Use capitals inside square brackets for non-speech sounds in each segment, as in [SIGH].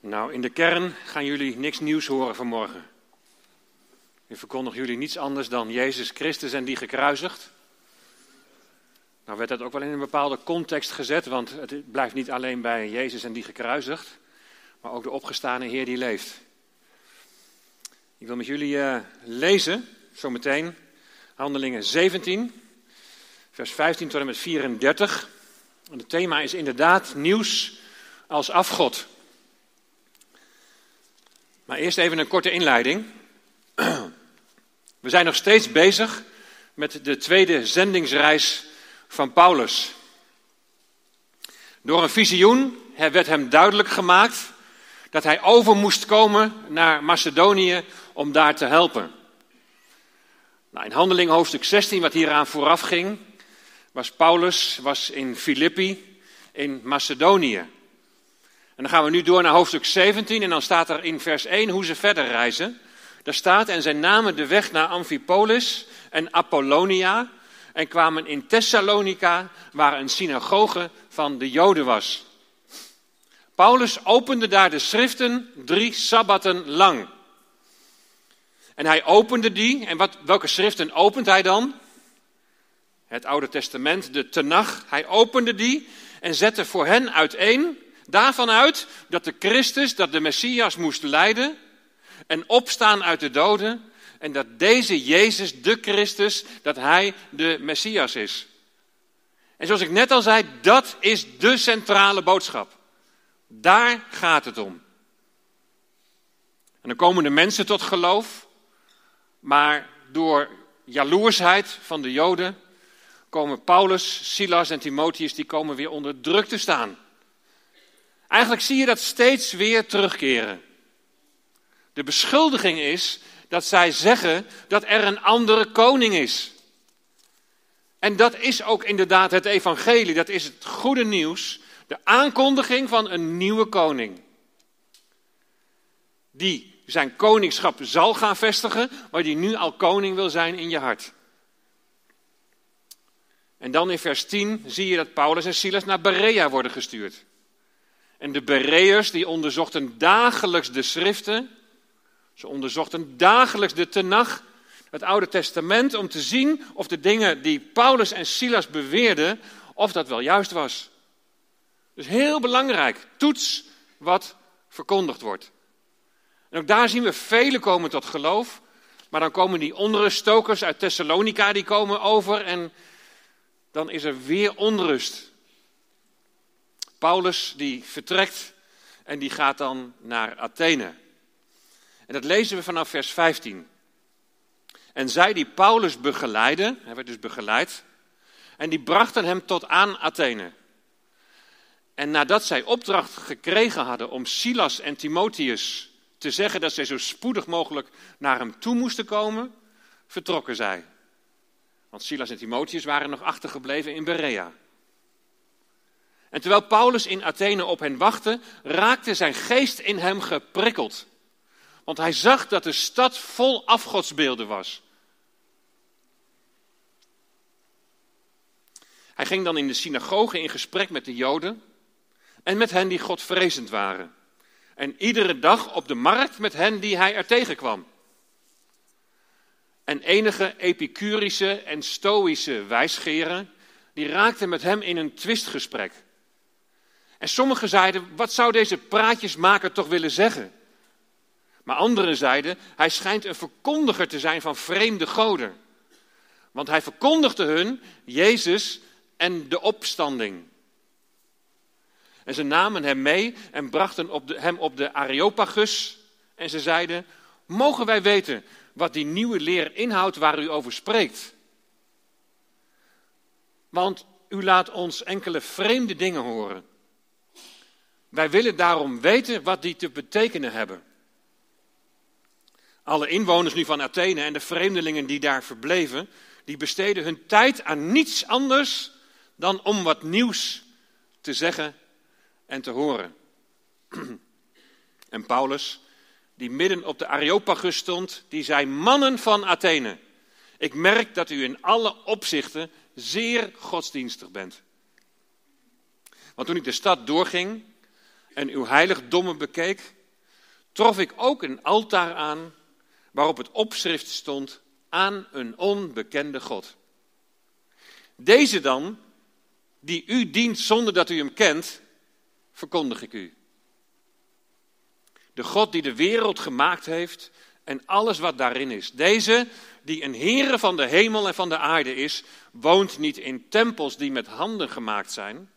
Nou, in de kern gaan jullie niks nieuws horen vanmorgen. Ik verkondig jullie niets anders dan Jezus Christus en die gekruisigd. Nou werd dat ook wel in een bepaalde context gezet, want het blijft niet alleen bij Jezus en die gekruisigd, maar ook de opgestane Heer die leeft. Ik wil met jullie uh, lezen, zometeen, Handelingen 17, vers 15 tot en met 34. En het thema is inderdaad nieuws als afgod. Maar eerst even een korte inleiding. [CLEARS THROAT] We zijn nog steeds bezig met de tweede zendingsreis van Paulus. Door een visioen werd hem duidelijk gemaakt dat hij over moest komen naar Macedonië om daar te helpen. Nou, in handeling hoofdstuk 16, wat hieraan vooraf ging, was Paulus was in Filippi in Macedonië. En dan gaan we nu door naar hoofdstuk 17 en dan staat er in vers 1 hoe ze verder reizen. Daar staat, en zij namen de weg naar Amphipolis en Apollonia en kwamen in Thessalonica, waar een synagoge van de Joden was. Paulus opende daar de schriften drie sabbaten lang. En hij opende die, en wat, welke schriften opent hij dan? Het Oude Testament, de Tenach. Hij opende die en zette voor hen uiteen Daarvan uit dat de Christus, dat de Messias moest lijden en opstaan uit de doden. En dat deze Jezus, de Christus, dat hij de Messias is. En zoals ik net al zei, dat is de centrale boodschap. Daar gaat het om. En dan komen de mensen tot geloof, maar door jaloersheid van de Joden komen Paulus, Silas en Timotheus, die komen weer onder druk te staan. Eigenlijk zie je dat steeds weer terugkeren. De beschuldiging is dat zij zeggen dat er een andere koning is. En dat is ook inderdaad het evangelie, dat is het goede nieuws, de aankondiging van een nieuwe koning. Die zijn koningschap zal gaan vestigen, maar die nu al koning wil zijn in je hart. En dan in vers 10 zie je dat Paulus en Silas naar Berea worden gestuurd. En de Bereërs die onderzochten dagelijks de schriften. Ze onderzochten dagelijks de Tenach, het Oude Testament, om te zien of de dingen die Paulus en Silas beweerden, of dat wel juist was. Dus heel belangrijk, toets wat verkondigd wordt. En ook daar zien we velen komen tot geloof, maar dan komen die onruststokers uit Thessalonica, die komen over en dan is er weer onrust. Paulus die vertrekt en die gaat dan naar Athene. En dat lezen we vanaf vers 15. En zij die Paulus begeleiden, hij werd dus begeleid, en die brachten hem tot aan Athene. En nadat zij opdracht gekregen hadden om Silas en Timotheus te zeggen dat zij zo spoedig mogelijk naar hem toe moesten komen, vertrokken zij. Want Silas en Timotheus waren nog achtergebleven in Berea. En terwijl Paulus in Athene op hen wachtte, raakte zijn geest in hem geprikkeld. Want hij zag dat de stad vol afgodsbeelden was. Hij ging dan in de synagoge in gesprek met de Joden en met hen die godvrezend waren. En iedere dag op de markt met hen die hij er tegenkwam. En enige epicurische en stoïsche wijsgeren, die raakten met hem in een twistgesprek. En sommigen zeiden, wat zou deze praatjesmaker toch willen zeggen? Maar anderen zeiden, hij schijnt een verkondiger te zijn van vreemde goden. Want hij verkondigde hun Jezus en de opstanding. En ze namen hem mee en brachten op hem op de Areopagus. En ze zeiden, mogen wij weten wat die nieuwe leer inhoudt waar u over spreekt? Want u laat ons enkele vreemde dingen horen. Wij willen daarom weten wat die te betekenen hebben. Alle inwoners nu van Athene en de vreemdelingen die daar verbleven, die besteden hun tijd aan niets anders dan om wat nieuws te zeggen en te horen. [CLEARS THROAT] En Paulus, die midden op de Areopagus stond, die zei: Mannen van Athene, ik merk dat u in alle opzichten zeer godsdienstig bent. Want toen ik de stad doorging, en uw heiligdommen bekeek, trof ik ook een altaar aan waarop het opschrift stond aan een onbekende God. Deze dan, die u dient zonder dat u hem kent, verkondig ik u. De God die de wereld gemaakt heeft en alles wat daarin is. Deze, die een Heere van de hemel en van de aarde is, woont niet in tempels die met handen gemaakt zijn.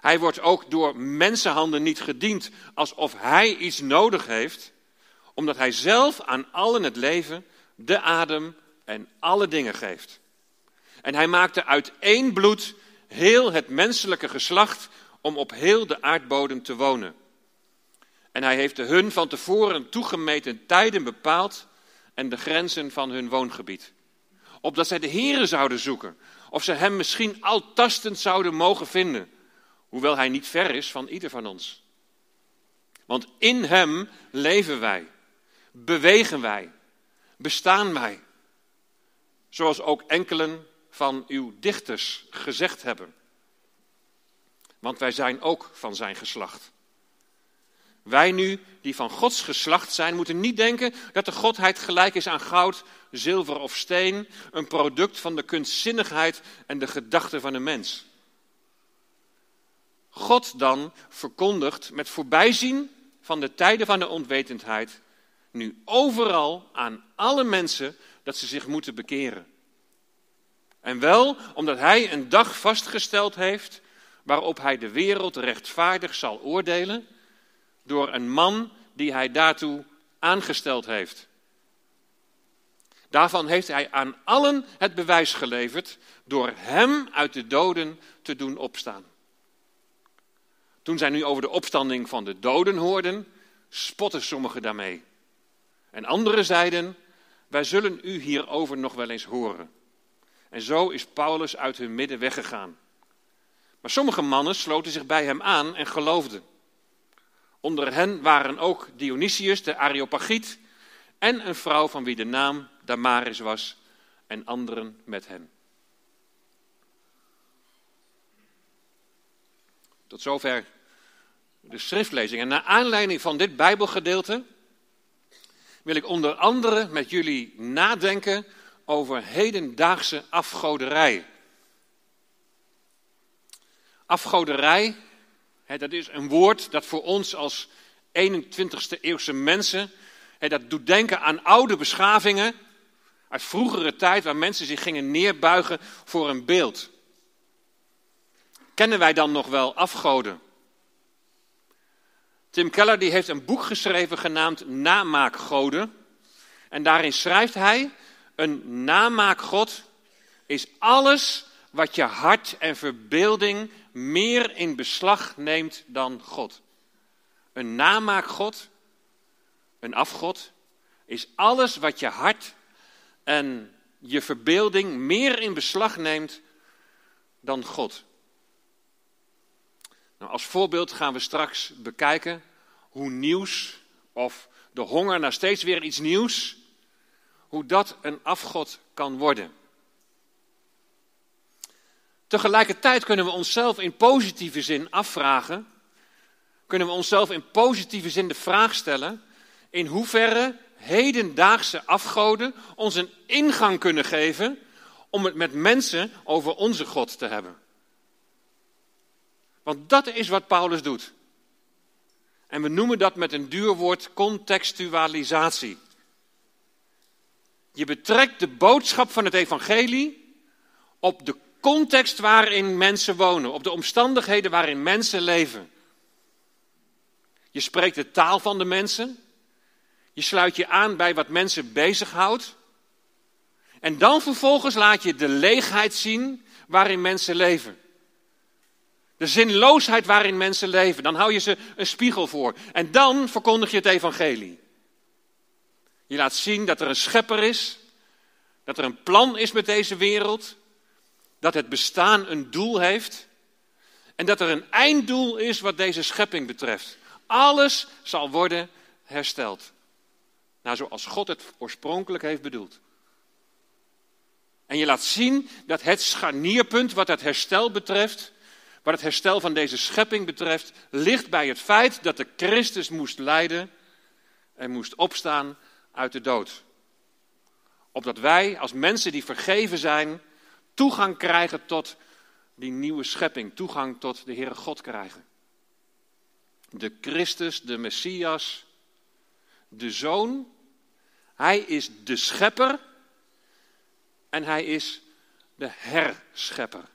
Hij wordt ook door mensenhanden niet gediend alsof hij iets nodig heeft, omdat hij zelf aan allen het leven, de adem en alle dingen geeft. En hij maakte uit één bloed heel het menselijke geslacht om op heel de aardbodem te wonen. En hij heeft de hun van tevoren toegemeten tijden bepaald en de grenzen van hun woongebied. Opdat zij de Here zouden zoeken, of ze hem misschien altastend zouden mogen vinden, hoewel hij niet ver is van ieder van ons. Want in hem leven wij, bewegen wij, bestaan wij. Zoals ook enkelen van uw dichters gezegd hebben. Want wij zijn ook van zijn geslacht. Wij nu, die van Gods geslacht zijn, moeten niet denken dat de Godheid gelijk is aan goud, zilver of steen, een product van de kunstzinnigheid en de gedachten van een mens. God dan verkondigt met voorbijzien van de tijden van de onwetendheid nu overal aan alle mensen dat ze zich moeten bekeren. En wel omdat Hij een dag vastgesteld heeft waarop Hij de wereld rechtvaardig zal oordelen door een man die Hij daartoe aangesteld heeft. Daarvan heeft Hij aan allen het bewijs geleverd door Hem uit de doden te doen opstaan. Toen zij nu over de opstanding van de doden hoorden, spotten sommigen daarmee. En anderen zeiden, wij zullen u hierover nog wel eens horen. En zo is Paulus uit hun midden weggegaan. Maar sommige mannen sloten zich bij hem aan en geloofden. Onder hen waren ook Dionysius de Areopagiet en een vrouw van wie de naam Damaris was en anderen met hen. Tot zover de schriftlezing. En naar aanleiding van dit Bijbelgedeelte wil ik onder andere met jullie nadenken over hedendaagse afgoderij. Afgoderij, hè, dat is een woord dat voor ons als 21ste eeuwse mensen, hè, dat doet denken aan oude beschavingen uit vroegere tijd waar mensen zich gingen neerbuigen voor een beeld. Kennen wij dan nog wel afgoden? Tim Keller die heeft een boek geschreven genaamd Namaakgoden. En daarin schrijft hij, een namaakgod is alles wat je hart en verbeelding meer in beslag neemt dan God. Een namaakgod, een afgod, is alles wat je hart en je verbeelding meer in beslag neemt dan God. Nou, als voorbeeld gaan we straks bekijken hoe nieuws of de honger naar steeds weer iets nieuws, hoe dat een afgod kan worden. Tegelijkertijd kunnen we onszelf in positieve zin afvragen, kunnen we onszelf in positieve zin de vraag stellen, in hoeverre hedendaagse afgoden ons een ingang kunnen geven om het met mensen over onze God te hebben. Want dat is wat Paulus doet. En we noemen dat met een duur woord contextualisatie. Je betrekt de boodschap van het evangelie op de context waarin mensen wonen, op de omstandigheden waarin mensen leven. Je spreekt de taal van de mensen. Je sluit je aan bij wat mensen bezighoudt. En dan vervolgens laat je de leegheid zien waarin mensen leven. De zinloosheid waarin mensen leven. Dan hou je ze een spiegel voor. En dan verkondig je het evangelie. Je laat zien dat er een schepper is. Dat er een plan is met deze wereld. Dat het bestaan een doel heeft. En dat er een einddoel is wat deze schepping betreft. Alles zal worden hersteld. Nou, zoals God het oorspronkelijk heeft bedoeld. En je laat zien dat het scharnierpunt wat het herstel betreft wat het herstel van deze schepping betreft, ligt bij het feit dat de Christus moest lijden en moest opstaan uit de dood. Opdat wij als mensen die vergeven zijn, toegang krijgen tot die nieuwe schepping, toegang tot de Heere God krijgen. De Christus, de Messias, de Zoon, hij is de schepper en hij is de herschepper.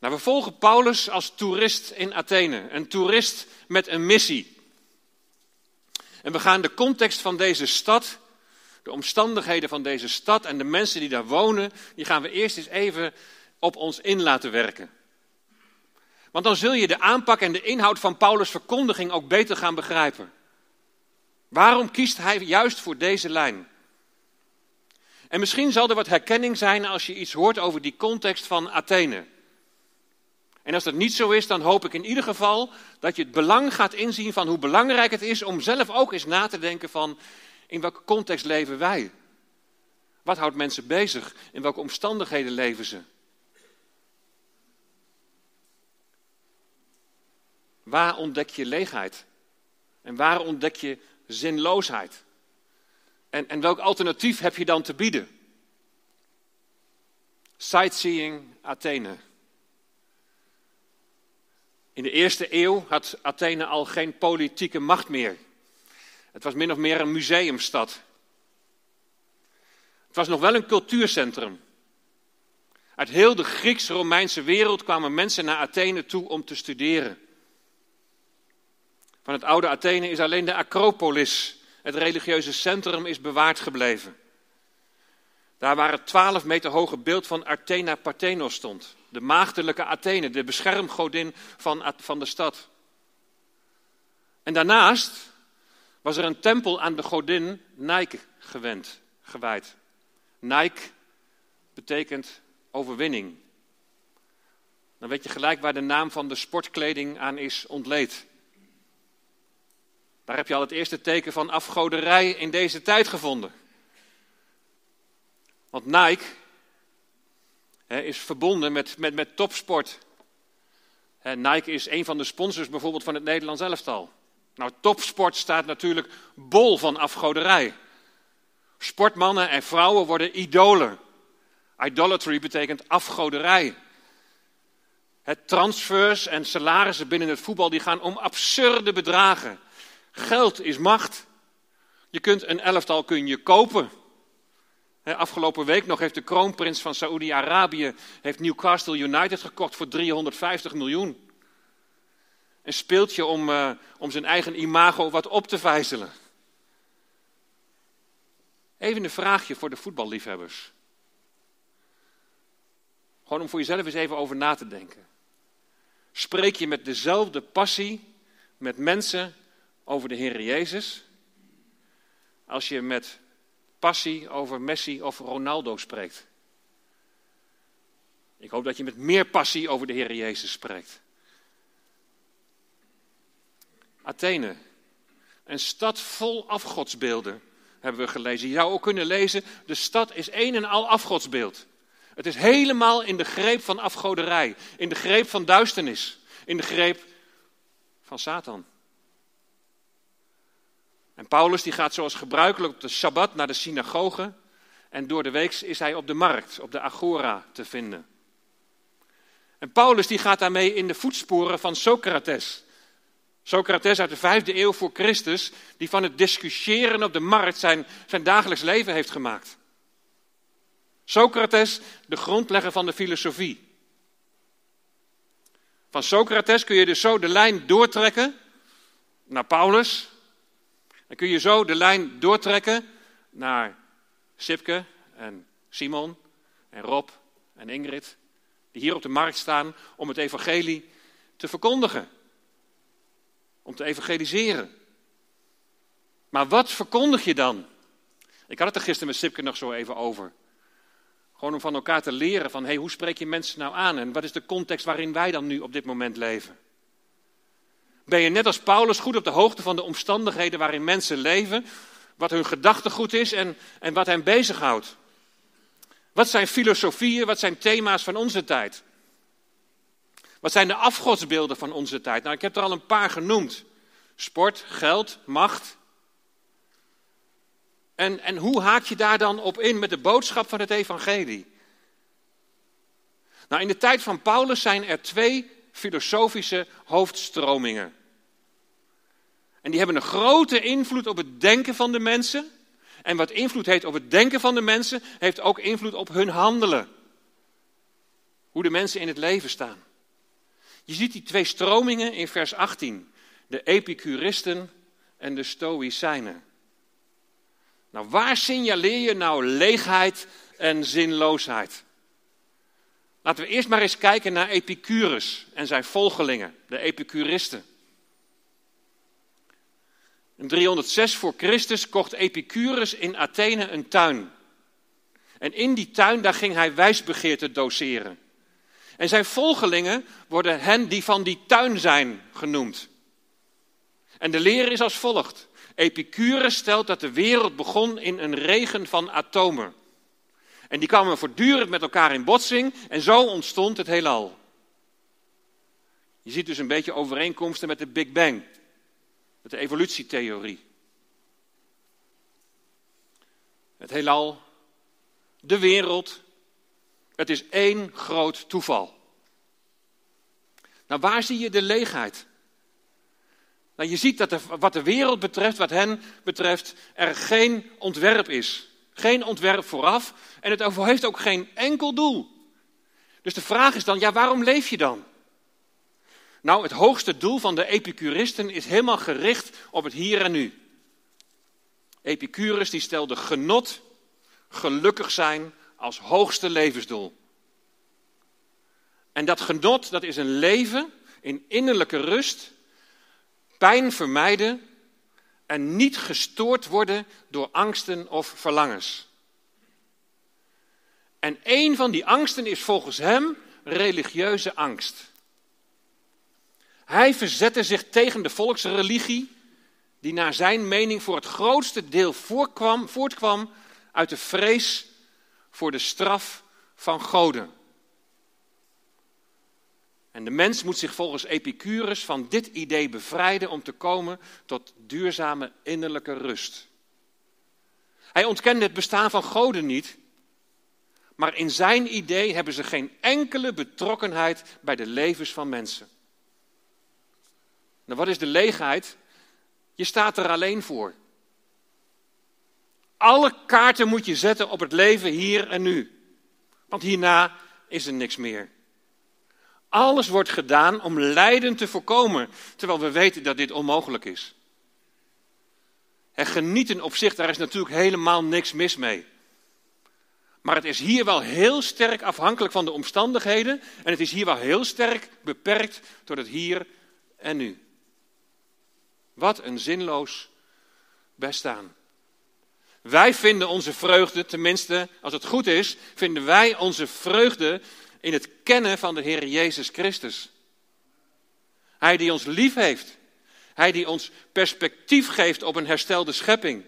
Nou, we volgen Paulus als toerist in Athene, een toerist met een missie. En we gaan de context van deze stad, de omstandigheden van deze stad en de mensen die daar wonen, die gaan we eerst eens even op ons in laten werken. Want dan zul je de aanpak en de inhoud van Paulus' verkondiging ook beter gaan begrijpen. Waarom kiest hij juist voor deze lijn? En misschien zal er wat herkenning zijn als je iets hoort over die context van Athene. En als dat niet zo is, dan hoop ik in ieder geval dat je het belang gaat inzien van hoe belangrijk het is om zelf ook eens na te denken van in welke context leven wij? Wat houdt mensen bezig? In welke omstandigheden leven ze? Waar ontdek je leegheid? En waar ontdek je zinloosheid? En, en welk alternatief heb je dan te bieden? Sightseeing Athene. In de eerste eeuw had Athene al geen politieke macht meer. Het was min of meer een museumstad. Het was nog wel een cultuurcentrum. Uit heel de Grieks-Romeinse wereld kwamen mensen naar Athene toe om te studeren. Van het oude Athene is alleen de Acropolis, het religieuze centrum, is bewaard gebleven. Daar waar het 12 meter hoge beeld van Athena Parthenos stond. De maagdelijke Athene, de beschermgodin van, van de stad. En daarnaast was er een tempel aan de godin Nike gewend, gewijd. Nike betekent overwinning. Dan weet je gelijk waar de naam van de sportkleding aan is ontleed. Daar heb je al het eerste teken van afgoderij in deze tijd gevonden. Want Nike is verbonden met, met, met topsport. Nike is een van de sponsors bijvoorbeeld van het Nederlands elftal. Nou, topsport staat natuurlijk bol van afgoderij. Sportmannen en vrouwen worden idolen. Idolatry betekent afgoderij. Het transfers en salarissen binnen het voetbal die gaan om absurde bedragen. Geld is macht. Je kunt een elftal kun je kopen. Afgelopen week nog heeft de kroonprins van Saoedi-Arabië Newcastle United gekocht voor 350 miljoen. Een speeltje om, uh, om zijn eigen imago wat op te vijzelen. Even een vraagje voor de voetballiefhebbers. Gewoon om voor jezelf eens even over na te denken. Spreek je met dezelfde passie met mensen over de Heer Jezus als je met passie over Messi of Ronaldo spreekt? Ik hoop dat je met meer passie over de Heer Jezus spreekt. Athene, een stad vol afgodsbeelden, hebben we gelezen. Je zou ook kunnen lezen, de stad is een en al afgodsbeeld. Het is helemaal in de greep van afgoderij, in de greep van duisternis, in de greep van Satan. En Paulus die gaat zoals gebruikelijk op de Sabbat naar de synagoge en door de week is hij op de markt, op de Agora te vinden. En Paulus die gaat daarmee in de voetsporen van Socrates. Socrates uit de vijfde eeuw voor Christus, die van het discussiëren op de markt zijn, zijn dagelijks leven heeft gemaakt. Socrates, de grondlegger van de filosofie. Van Socrates kun je dus zo de lijn doortrekken naar Paulus. Dan kun je zo de lijn doortrekken naar Sipke en Simon en Rob en Ingrid, die hier op de markt staan om het evangelie te verkondigen om te evangeliseren. Maar wat verkondig je dan? Ik had het er gisteren met Sipke nog zo even over. Gewoon om van elkaar te leren van, hey, hoe spreek je mensen nou aan? En wat is de context waarin wij dan nu op dit moment leven? Ben je net als Paulus goed op de hoogte van de omstandigheden waarin mensen leven? Wat hun gedachtegoed is en, en wat hen bezighoudt? Wat zijn filosofieën, wat zijn thema's van onze tijd? Wat zijn de afgodsbeelden van onze tijd? Nou, ik heb er al een paar genoemd. Sport, geld, macht. En, en hoe haak je daar dan op in met de boodschap van het evangelie? Nou, in de tijd van Paulus zijn er twee filosofische hoofdstromingen. En die hebben een grote invloed op het denken van de mensen. En wat invloed heeft op het denken van de mensen, heeft ook invloed op hun handelen. Hoe de mensen in het leven staan. Je ziet die twee stromingen in vers 18. De Epicuristen en de Stoïcijnen. Nou, waar signaleer je nou leegheid en zinloosheid? Laten we eerst maar eens kijken naar Epicurus en zijn volgelingen, de Epicuristen. In 306 voor Christus kocht Epicurus in Athene een tuin. En in die tuin, daar ging hij wijsbegeerte doseren. En zijn volgelingen worden hen die van die tuin zijn genoemd. En de leer is als volgt. Epicurus stelt dat de wereld begon in een regen van atomen. En die kwamen voortdurend met elkaar in botsing en zo ontstond het heelal. Je ziet dus een beetje overeenkomsten met de Big Bang, met de evolutietheorie. Het heelal, de wereld, het is één groot toeval. Nou, waar zie je de leegheid? Nou, je ziet dat er, wat de wereld betreft, wat hen betreft, er geen ontwerp is. Geen ontwerp vooraf en het heeft ook geen enkel doel. Dus de vraag is dan, ja, waarom leef je dan? Nou, het hoogste doel van de Epicuristen is helemaal gericht op het hier en nu. Epicurus die stelde genot, gelukkig zijn als hoogste levensdoel. En dat genot, dat is een leven in innerlijke rust, pijn vermijden en niet gestoord worden door angsten of verlangens. En een van die angsten is volgens hem religieuze angst. Hij verzette zich tegen de volksreligie, die naar zijn mening voor het grootste deel voortkwam uit de vrees voor de straf van goden. En de mens moet zich volgens Epicurus van dit idee bevrijden om te komen tot duurzame innerlijke rust. Hij ontkende het bestaan van goden niet, maar in zijn idee hebben ze geen enkele betrokkenheid bij de levens van mensen. Nou, wat is de leegheid? Je staat er alleen voor. Alle kaarten moet je zetten op het leven hier en nu. Want hierna is er niks meer. Alles wordt gedaan om lijden te voorkomen, terwijl we weten dat dit onmogelijk is. En genieten op zich, daar is natuurlijk helemaal niks mis mee. Maar het is hier wel heel sterk afhankelijk van de omstandigheden en het is hier wel heel sterk beperkt tot het hier en nu. Wat een zinloos bestaan. Wij vinden onze vreugde, tenminste als het goed is, vinden wij onze vreugde in het kennen van de Heer Jezus Christus. Hij die ons lief heeft. Hij die ons perspectief geeft op een herstelde schepping.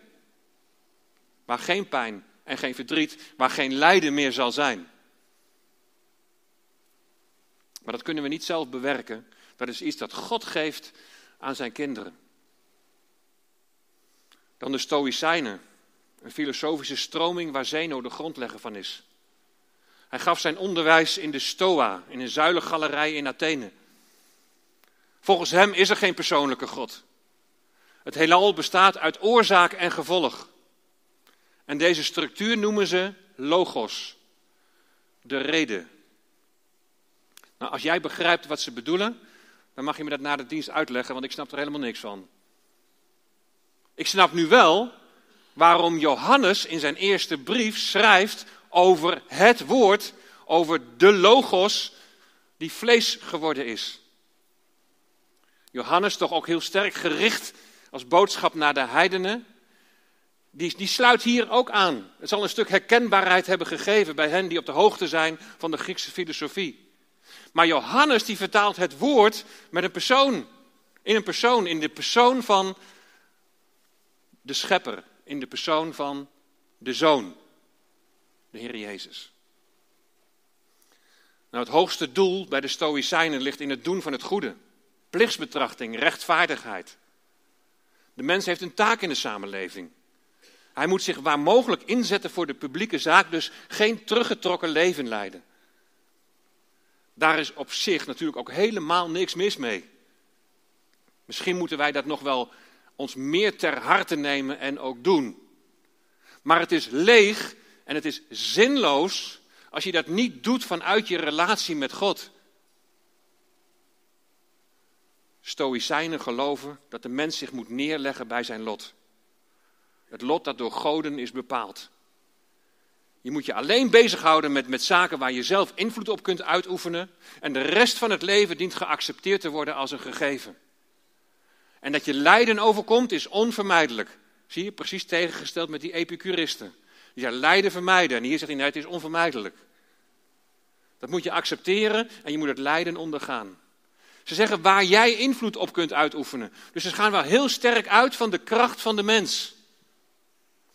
Waar geen pijn en geen verdriet, waar geen lijden meer zal zijn. Maar dat kunnen we niet zelf bewerken. Dat is iets dat God geeft aan zijn kinderen. Dan de Stoïcijnen, een filosofische stroming waar Zeno de grondlegger van is. Hij gaf zijn onderwijs in de Stoa, in een zuilengalerij in Athene. Volgens hem is er geen persoonlijke God. Het heelal bestaat uit oorzaak en gevolg. En deze structuur noemen ze logos, de reden. Nou, als jij begrijpt wat ze bedoelen, dan mag je me dat na de dienst uitleggen, want ik snap er helemaal niks van. Ik snap nu wel waarom Johannes in zijn eerste brief schrijft over het woord, over de logos die vlees geworden is. Johannes toch ook heel sterk gericht als boodschap naar de heidenen. Die, die sluit hier ook aan. Het zal een stuk herkenbaarheid hebben gegeven bij hen die op de hoogte zijn van de Griekse filosofie. Maar Johannes die vertaalt het woord met een persoon. In een persoon, in de persoon van de schepper. In de persoon van de zoon de Heer Jezus. Nou, het hoogste doel bij de Stoïcijnen ligt in het doen van het goede. Plichtsbetrachting, rechtvaardigheid. De mens heeft een taak in de samenleving. Hij moet zich waar mogelijk inzetten voor de publieke zaak, dus geen teruggetrokken leven leiden. Daar is op zich natuurlijk ook helemaal niks mis mee. Misschien moeten wij dat nog wel ons meer ter harte nemen en ook doen. Maar het is leeg en het is zinloos als je dat niet doet vanuit je relatie met God. Stoïcijnen geloven dat de mens zich moet neerleggen bij zijn lot. Het lot dat door goden is bepaald. Je moet je alleen bezighouden met, met zaken waar je zelf invloed op kunt uitoefenen. En de rest van het leven dient geaccepteerd te worden als een gegeven. En dat je lijden overkomt is onvermijdelijk. Zie je, precies tegengesteld met die epicuristen. Die zeggen lijden vermijden. En hier zegt hij nee, het is onvermijdelijk. Dat moet je accepteren en je moet het lijden ondergaan. Ze zeggen waar jij invloed op kunt uitoefenen. Dus ze gaan wel heel sterk uit van de kracht van de mens.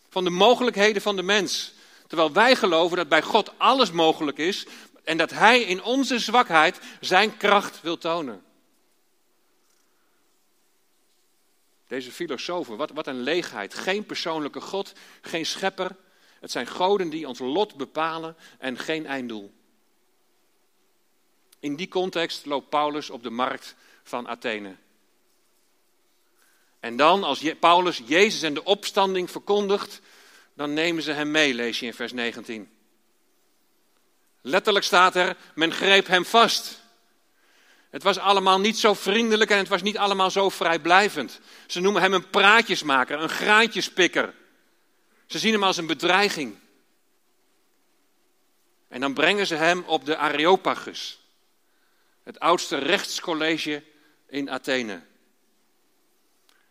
Van de mogelijkheden van de mens. Terwijl wij geloven dat bij God alles mogelijk is en dat Hij in onze zwakheid zijn kracht wil tonen. Deze filosofen, wat, wat een leegheid. Geen persoonlijke God, geen schepper. Het zijn goden die ons lot bepalen en geen einddoel. In die context loopt Paulus op de markt van Athene. En dan, als Paulus Jezus en de opstanding verkondigt, dan nemen ze hem mee, lees je in vers 19. Letterlijk staat er, men greep hem vast. Het was allemaal niet zo vriendelijk en het was niet allemaal zo vrijblijvend. Ze noemen hem een praatjesmaker, een graantjespikker. Ze zien hem als een bedreiging. En dan brengen ze hem op de Areopagus, het oudste rechtscollege in Athene.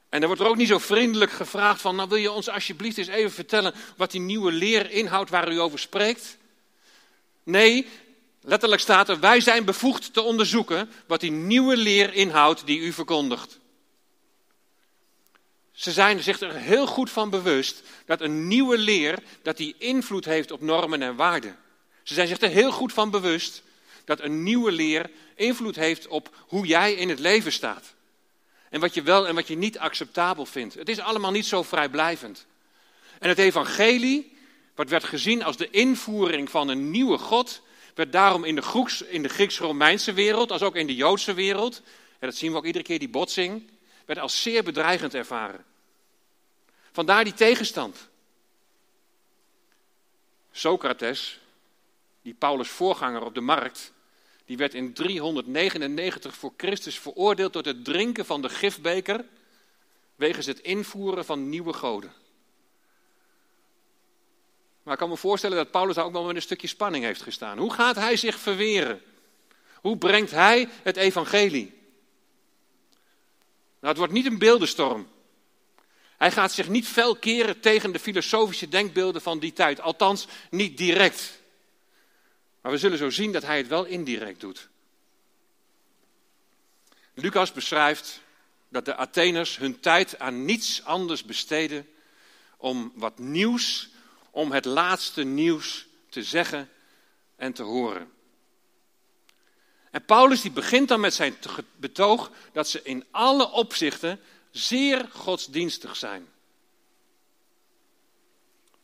En er wordt er ook niet zo vriendelijk gevraagd van, nou wil je ons alsjeblieft eens even vertellen wat die nieuwe leer inhoudt waar u over spreekt? Nee, letterlijk staat er, wij zijn bevoegd te onderzoeken wat die nieuwe leer inhoudt die u verkondigt. Ze zijn zich er heel goed van bewust dat een nieuwe leer, dat die invloed heeft op normen en waarden. Ze zijn zich er heel goed van bewust dat een nieuwe leer invloed heeft op hoe jij in het leven staat. En wat je wel en wat je niet acceptabel vindt. Het is allemaal niet zo vrijblijvend. En het evangelie, wat werd gezien als de invoering van een nieuwe God, werd daarom in de, in de Grieks-Romeinse wereld, als ook in de Joodse wereld, en dat zien we ook iedere keer, die botsing, werd als zeer bedreigend ervaren. Vandaar die tegenstand. Socrates, die Paulus' voorganger op de markt, die werd in 399 voor Christus veroordeeld tot het drinken van de gifbeker wegens het invoeren van nieuwe goden. Maar ik kan me voorstellen dat Paulus daar ook wel met een stukje spanning heeft gestaan. Hoe gaat hij zich verweren? Hoe brengt hij het evangelie? Nou, het wordt niet een beeldenstorm. Hij gaat zich niet fel keren tegen de filosofische denkbeelden van die tijd. Althans, niet direct. Maar we zullen zo zien dat hij het wel indirect doet. Lucas beschrijft dat de Atheners hun tijd aan niets anders besteden om wat nieuws, om het laatste nieuws te zeggen en te horen. En Paulus die begint dan met zijn betoog dat ze in alle opzichten zeer godsdienstig zijn.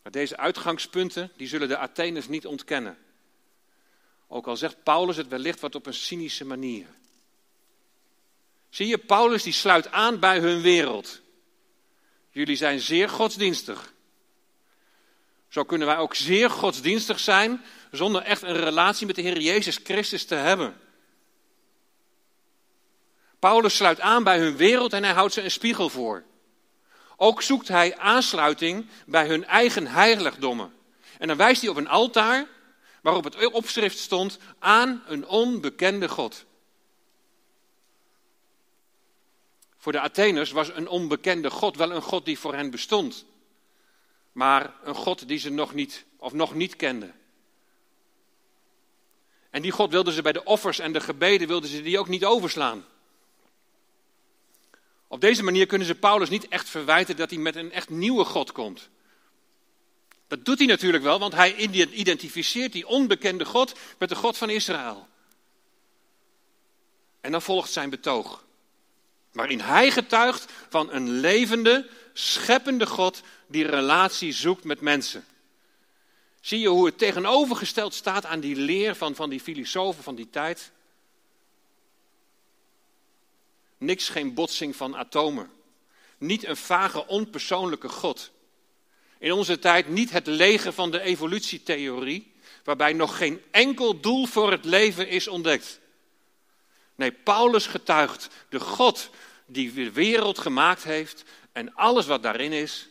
Maar deze uitgangspunten die zullen de Atheners niet ontkennen. Ook al zegt Paulus het wellicht wat op een cynische manier. Zie je, Paulus die sluit aan bij hun wereld. Jullie zijn zeer godsdienstig. Zo kunnen wij ook zeer godsdienstig zijn zonder echt een relatie met de Heer Jezus Christus te hebben. Paulus sluit aan bij hun wereld en hij houdt ze een spiegel voor. Ook zoekt hij aansluiting bij hun eigen heiligdommen. En dan wijst hij op een altaar waarop het opschrift stond aan een onbekende God. Voor de Atheners was een onbekende God wel een God die voor hen bestond, maar een God die ze nog niet of nog niet kenden. En die God wilden ze bij de offers en de gebeden wilden ze die ook niet overslaan. Op deze manier kunnen ze Paulus niet echt verwijten dat hij met een echt nieuwe God komt. Dat doet hij natuurlijk wel, want hij identificeert die onbekende God met de God van Israël. En dan volgt zijn betoog. Waarin hij getuigt van een levende, scheppende God die relatie zoekt met mensen. Zie je hoe het tegenovergesteld staat aan die leer van, van die filosofen van die tijd? Niks geen botsing van atomen. Niet een vage, onpersoonlijke God. In onze tijd niet het leger van de evolutietheorie, waarbij nog geen enkel doel voor het leven is ontdekt. Nee, Paulus getuigt de God die de wereld gemaakt heeft en alles wat daarin is.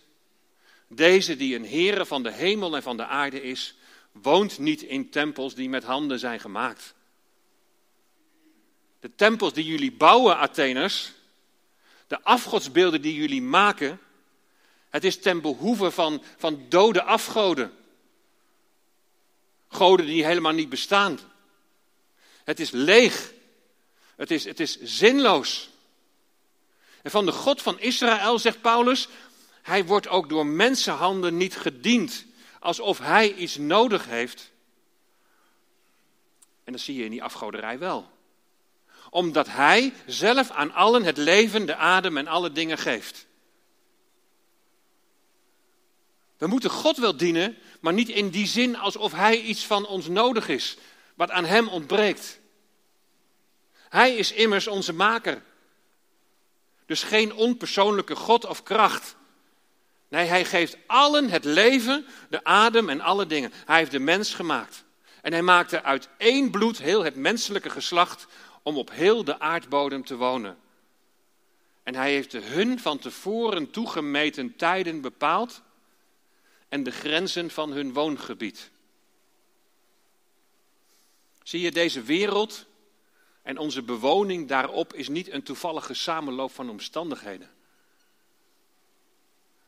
Deze die een Heere van de hemel en van de aarde is, woont niet in tempels die met handen zijn gemaakt. De tempels die jullie bouwen, Atheners, de afgodsbeelden die jullie maken, het is ten behoeve van, van dode afgoden. Goden die helemaal niet bestaan. Het is leeg. Het is, het is zinloos. En van de God van Israël, zegt Paulus, hij wordt ook door mensenhanden niet gediend, alsof hij iets nodig heeft. En dat zie je in die afgoderij wel. Omdat hij zelf aan allen het leven, de adem en alle dingen geeft. We moeten God wel dienen, maar niet in die zin alsof hij iets van ons nodig is, wat aan hem ontbreekt. Hij is immers onze maker. Dus geen onpersoonlijke God of kracht. Nee, hij geeft allen het leven, de adem en alle dingen. Hij heeft de mens gemaakt. En hij maakte uit één bloed heel het menselijke geslacht om op heel de aardbodem te wonen. En hij heeft de hun van tevoren toegemeten tijden bepaald en de grenzen van hun woongebied. Zie je, deze wereld en onze bewoning daarop is niet een toevallige samenloop van omstandigheden.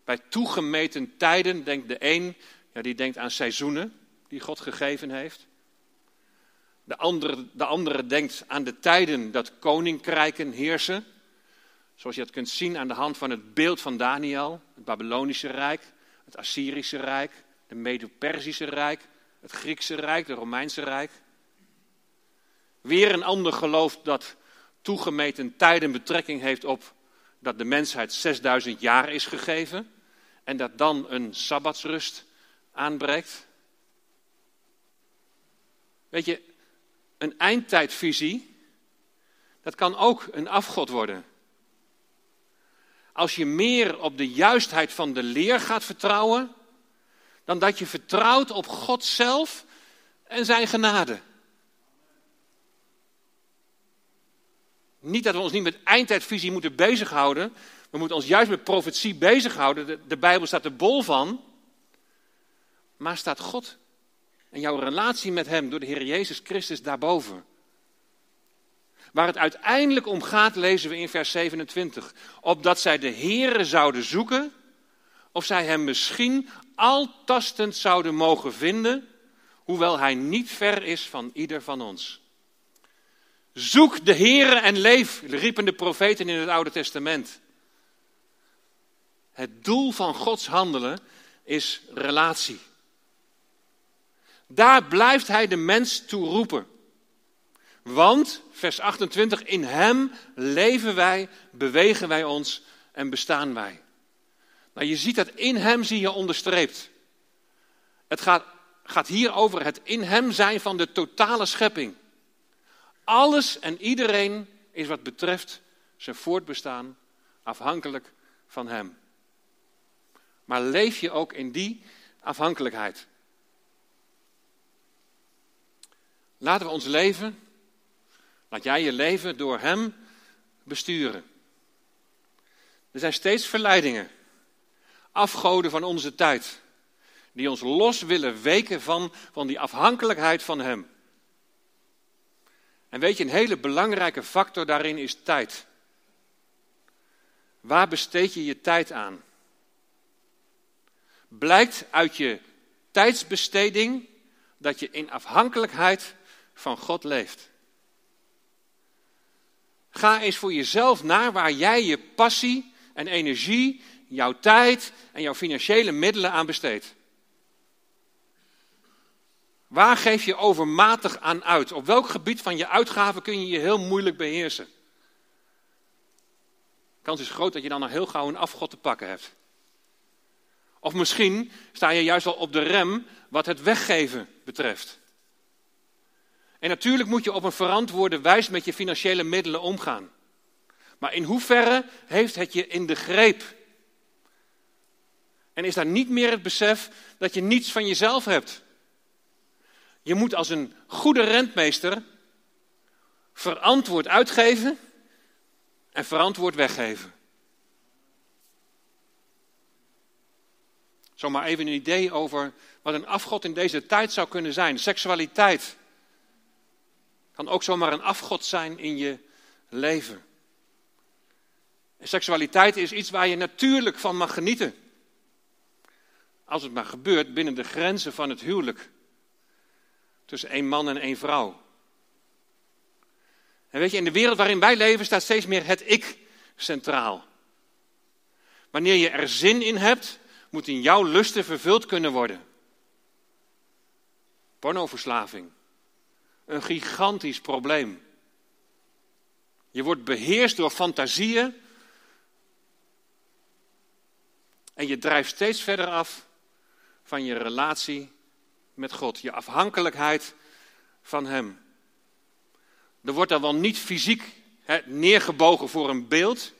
Bij toegemeten tijden denkt de een, ja, die denkt aan seizoenen die God gegeven heeft. De andere, de andere denkt aan de tijden dat koninkrijken heersen. Zoals je dat kunt zien aan de hand van het beeld van Daniel, het Babylonische Rijk, het Assyrische Rijk, het Medo-Persische Rijk, het Griekse Rijk, het Romeinse Rijk. Weer een ander gelooft dat toegemeten tijden betrekking heeft op dat de mensheid 6000 jaar is gegeven en dat dan een sabbatsrust aanbreekt. Weet je, een eindtijdvisie, dat kan ook een afgod worden. Als je meer op de juistheid van de leer gaat vertrouwen, dan dat je vertrouwt op God zelf en zijn genade. Niet dat we ons niet met eindtijdvisie moeten bezighouden. We moeten ons juist met profetie bezighouden. De, de Bijbel staat er bol van. Maar staat God en jouw relatie met Hem door de Heer Jezus Christus daarboven? Waar het uiteindelijk om gaat, lezen we in vers 27. Opdat zij de Heere zouden zoeken, of zij Hem misschien altastend zouden mogen vinden, hoewel Hij niet ver is van ieder van ons. Zoek de Heere en leef, riepen de profeten in het Oude Testament. Het doel van Gods handelen is relatie. Daar blijft Hij de mens toe roepen. Want, vers 28, in Hem leven wij, bewegen wij ons en bestaan wij. Nou, je ziet dat in Hem zie je onderstreept. Het gaat, gaat hier over het in Hem zijn van de totale schepping. Alles en iedereen is wat betreft zijn voortbestaan afhankelijk van Hem. Maar leef je ook in die afhankelijkheid? Laten we ons leven, laat jij je leven door Hem besturen. Er zijn steeds verleidingen, afgoden van onze tijd, die ons los willen weken van, van die afhankelijkheid van Hem. En weet je, een hele belangrijke factor daarin is tijd. Waar besteed je je tijd aan? Blijkt uit je tijdsbesteding dat je in afhankelijkheid van God leeft. Ga eens voor jezelf naar waar jij je passie en energie, jouw tijd en jouw financiële middelen aan besteedt. Waar geef je overmatig aan uit? Op welk gebied van je uitgaven kun je je heel moeilijk beheersen? De kans is groot dat je dan nog heel gauw een afgod te pakken hebt. Of misschien sta je juist al op de rem wat het weggeven betreft. En natuurlijk moet je op een verantwoorde wijze met je financiële middelen omgaan. Maar in hoeverre heeft het je in de greep? En is daar niet meer het besef dat je niets van jezelf hebt? Je moet als een goede rentmeester verantwoord uitgeven en verantwoord weggeven. Zomaar even een idee over wat een afgod in deze tijd zou kunnen zijn. Seksualiteit kan ook zomaar een afgod zijn in je leven. En seksualiteit is iets waar je natuurlijk van mag genieten. Als het maar gebeurt binnen de grenzen van het huwelijk. Tussen één man en één vrouw. En weet je, in de wereld waarin wij leven staat steeds meer het ik centraal. Wanneer je er zin in hebt, moet in jouw lusten vervuld kunnen worden. Pornoverslaving. Een gigantisch probleem. Je wordt beheerst door fantasieën. En je drijft steeds verder af van je relatie met God. Je afhankelijkheid van Hem. Er wordt dan wel niet fysiek neergebogen voor een beeld,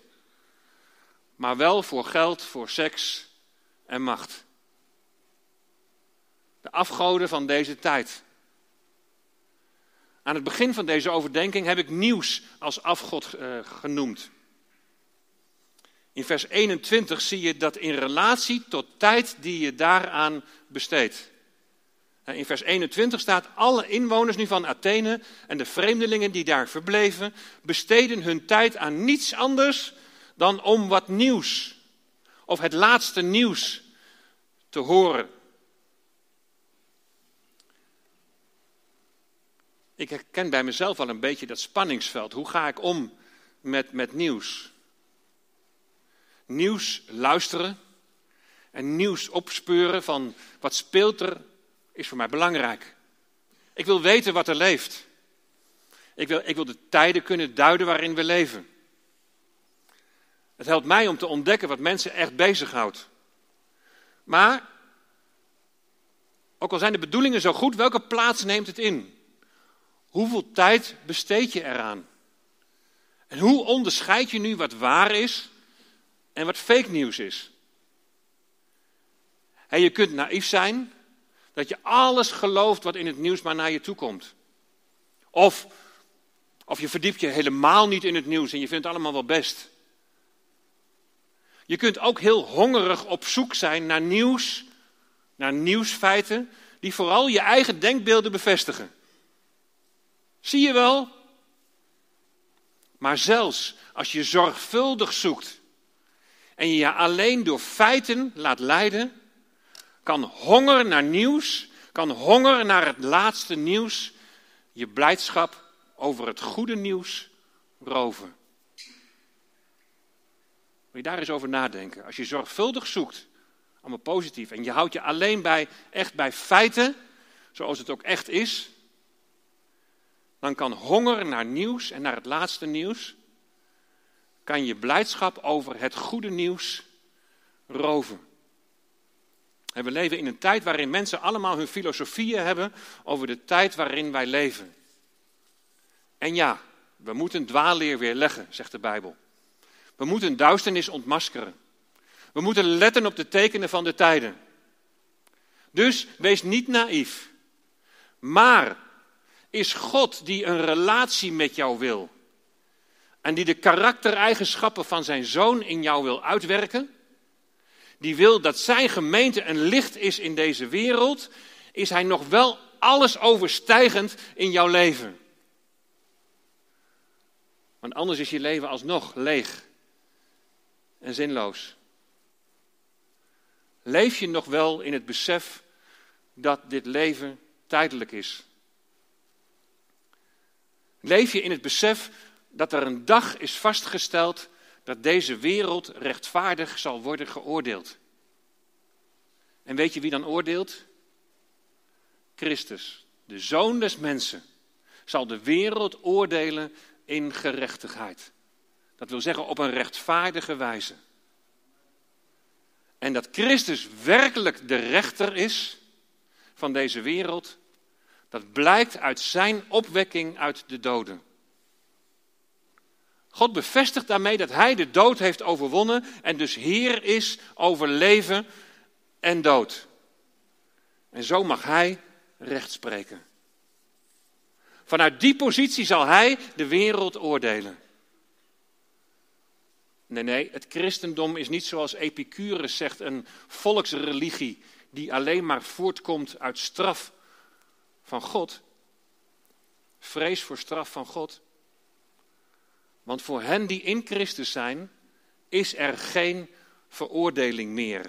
maar wel voor geld, voor seks en macht. De afgoden van deze tijd. Aan het begin van deze overdenking heb ik nieuws als afgod uh, genoemd. In vers 21 zie je dat in relatie tot tijd die je daaraan besteedt. In vers 21 staat: Alle inwoners nu van Athene en de vreemdelingen die daar verbleven, besteden hun tijd aan niets anders dan om wat nieuws of het laatste nieuws te horen. Ik herken bij mezelf al een beetje dat spanningsveld. Hoe ga ik om met, met nieuws? Nieuws luisteren en nieuws opspeuren van wat speelt er is voor mij belangrijk. Ik wil weten wat er leeft. Ik wil, ik wil de tijden kunnen duiden waarin we leven. Het helpt mij om te ontdekken wat mensen echt bezighoudt. Maar, ook al zijn de bedoelingen zo goed, welke plaats neemt het in? Hoeveel tijd besteed je eraan? En hoe onderscheid je nu wat waar is en wat fake nieuws is? En je kunt naïef zijn, dat je alles gelooft wat in het nieuws maar naar je toe komt. Of, of je verdiept je helemaal niet in het nieuws en je vindt het allemaal wel best. Je kunt ook heel hongerig op zoek zijn naar nieuws, naar nieuwsfeiten, die vooral je eigen denkbeelden bevestigen. Zie je wel? Maar zelfs als je zorgvuldig zoekt en je je alleen door feiten laat leiden, kan honger naar nieuws, kan honger naar het laatste nieuws je blijdschap over het goede nieuws roven. Wil je daar eens over nadenken? Als je zorgvuldig zoekt, allemaal positief, en je houdt je alleen bij, echt bij feiten, zoals het ook echt is, dan kan honger naar nieuws en naar het laatste nieuws, kan je blijdschap over het goede nieuws roven. We leven in een tijd waarin mensen allemaal hun filosofieën hebben over de tijd waarin wij leven. En ja, we moeten dwaalleer weer leggen, zegt de Bijbel. We moeten duisternis ontmaskeren. We moeten letten op de tekenen van de tijden. Dus wees niet naïef. Maar is God die een relatie met jou wil en die de karaktereigenschappen van zijn zoon in jou wil uitwerken? Die wil dat zijn gemeente een licht is in deze wereld, is hij nog wel alles overstijgend in jouw leven. Want anders is je leven alsnog leeg en zinloos. Leef je nog wel in het besef dat dit leven tijdelijk is? Leef je in het besef dat er een dag is vastgesteld dat deze wereld rechtvaardig zal worden geoordeeld. En weet je wie dan oordeelt? Christus. de zoon des mensen, zal de wereld oordelen in gerechtigheid. Dat wil zeggen op een rechtvaardige wijze. En dat Christus werkelijk de rechter is van deze wereld, dat blijkt uit zijn opwekking uit de doden. God bevestigt daarmee dat hij de dood heeft overwonnen en dus Heer is over leven en dood. En zo mag hij recht spreken. Vanuit die positie zal hij de wereld oordelen. Nee, nee, het christendom is niet zoals Epicurus zegt een volksreligie die alleen maar voortkomt uit straf van God. Vrees voor straf van God. Want voor hen die in Christus zijn, is er geen veroordeling meer.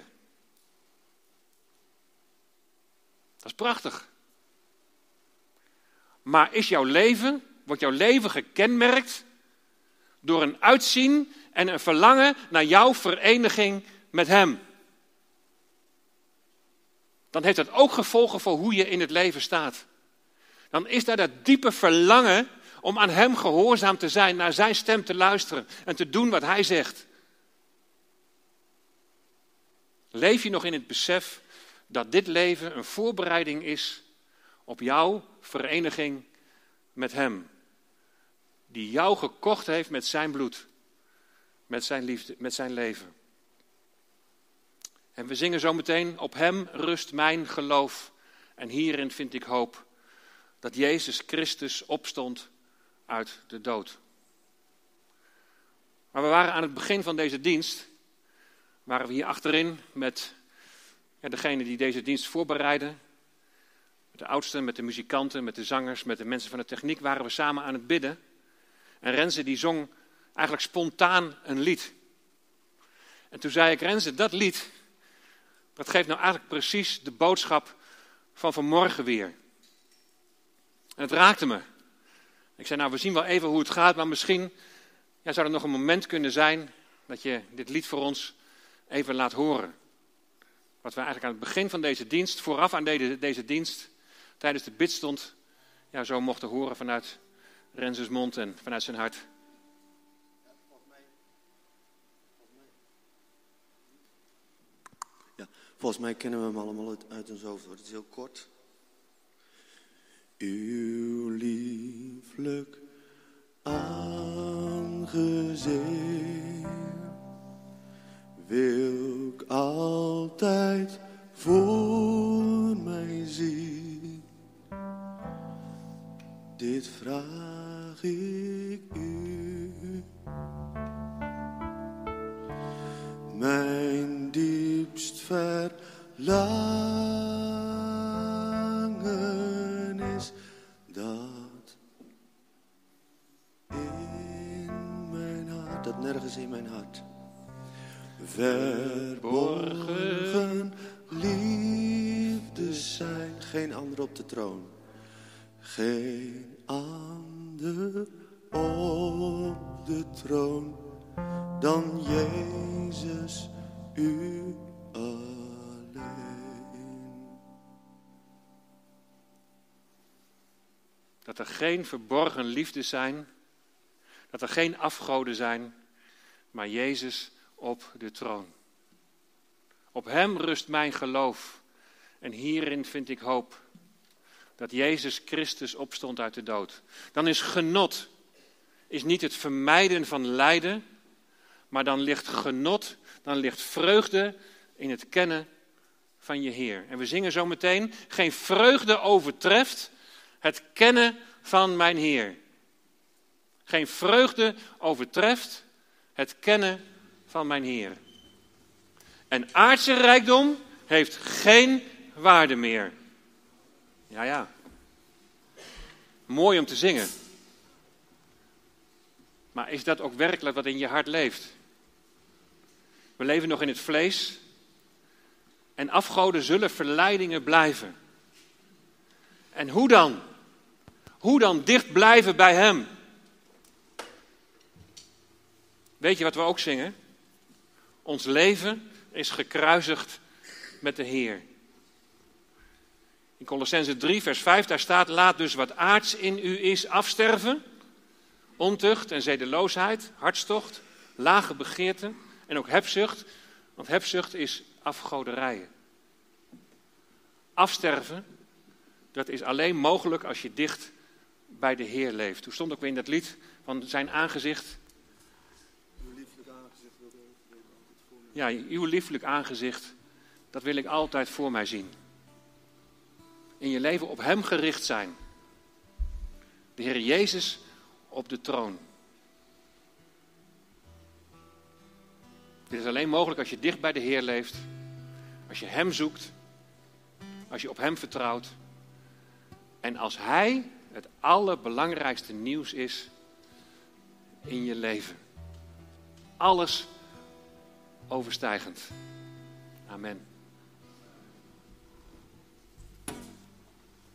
Dat is prachtig. Maar is jouw leven, wordt jouw leven gekenmerkt door een uitzien en een verlangen naar jouw vereniging met Hem? Dan heeft dat ook gevolgen voor hoe je in het leven staat. Dan is daar dat diepe verlangen om aan Hem gehoorzaam te zijn, naar Zijn stem te luisteren en te doen wat Hij zegt. Leef je nog in het besef dat dit leven een voorbereiding is op jouw vereniging met Hem? Die jou gekocht heeft met Zijn bloed, met Zijn liefde, met Zijn leven. En we zingen zo meteen, op Hem rust mijn geloof. En hierin vind ik hoop dat Jezus Christus opstond uit de dood. Maar we waren aan het begin van deze dienst, waren we hier achterin met ja, degene die deze dienst voorbereiden. Met de oudsten, met de muzikanten, met de zangers, met de mensen van de techniek waren we samen aan het bidden. En Renze die zong eigenlijk spontaan een lied. En toen zei ik, Renze, dat lied, dat geeft nou eigenlijk precies de boodschap van vanmorgen weer. En het raakte me. Ik zei, nou, we zien wel even hoe het gaat, maar misschien ja, zou er nog een moment kunnen zijn dat je dit lied voor ons even laat horen. Wat we eigenlijk aan het begin van deze dienst, vooraf aan deze, deze dienst, tijdens de bidstond, ja, zo mochten horen vanuit Renzes mond en vanuit zijn hart. Ja, volgens mij kennen we hem allemaal uit, uit ons hoofd. Het is heel kort. Uw lieflijk aangezicht wil ik altijd voor mij zien. Dit vraag ik u. Mijn diepst verlangen in mijn hart, verborgen liefdes zijn, geen ander op de troon, geen ander op de troon dan Jezus, u alleen. Dat er geen verborgen liefde zijn, dat er geen afgoden zijn, maar Jezus op de troon. Op Hem rust mijn geloof en hierin vind ik hoop. Dat Jezus Christus opstond uit de dood. Dan is genot is niet het vermijden van lijden, maar dan ligt genot, dan ligt vreugde in het kennen van je Heer. En we zingen zo meteen, geen vreugde overtreft het kennen van mijn Heer. Geen vreugde overtreft het kennen van mijn Heer. En aardse rijkdom heeft geen waarde meer. Ja, ja. Mooi om te zingen. Maar is dat ook werkelijk wat in je hart leeft? We leven nog in het vlees. En afgoden zullen verleidingen blijven. En hoe dan? Hoe dan dicht blijven bij Hem? Weet je wat we ook zingen? Ons leven is gekruisigd met de Heer. In Colossense 3, vers 5, daar staat: Laat dus wat aards in u is afsterven. Ontucht en zedeloosheid, hartstocht, lage begeerten en ook hebzucht. Want hebzucht is afgoderijen. Afsterven, dat is alleen mogelijk als je dicht bij de Heer leeft. Toen stond ook weer in dat lied van zijn aangezicht. Ja, uw lieflijk aangezicht, dat wil ik altijd voor mij zien. In je leven op Hem gericht zijn. De Heer Jezus op de troon. Dit is alleen mogelijk als je dicht bij de Heer leeft, als je Hem zoekt, als je op Hem vertrouwt en als Hij het allerbelangrijkste nieuws is in je leven. Alles overstijgend. Amen.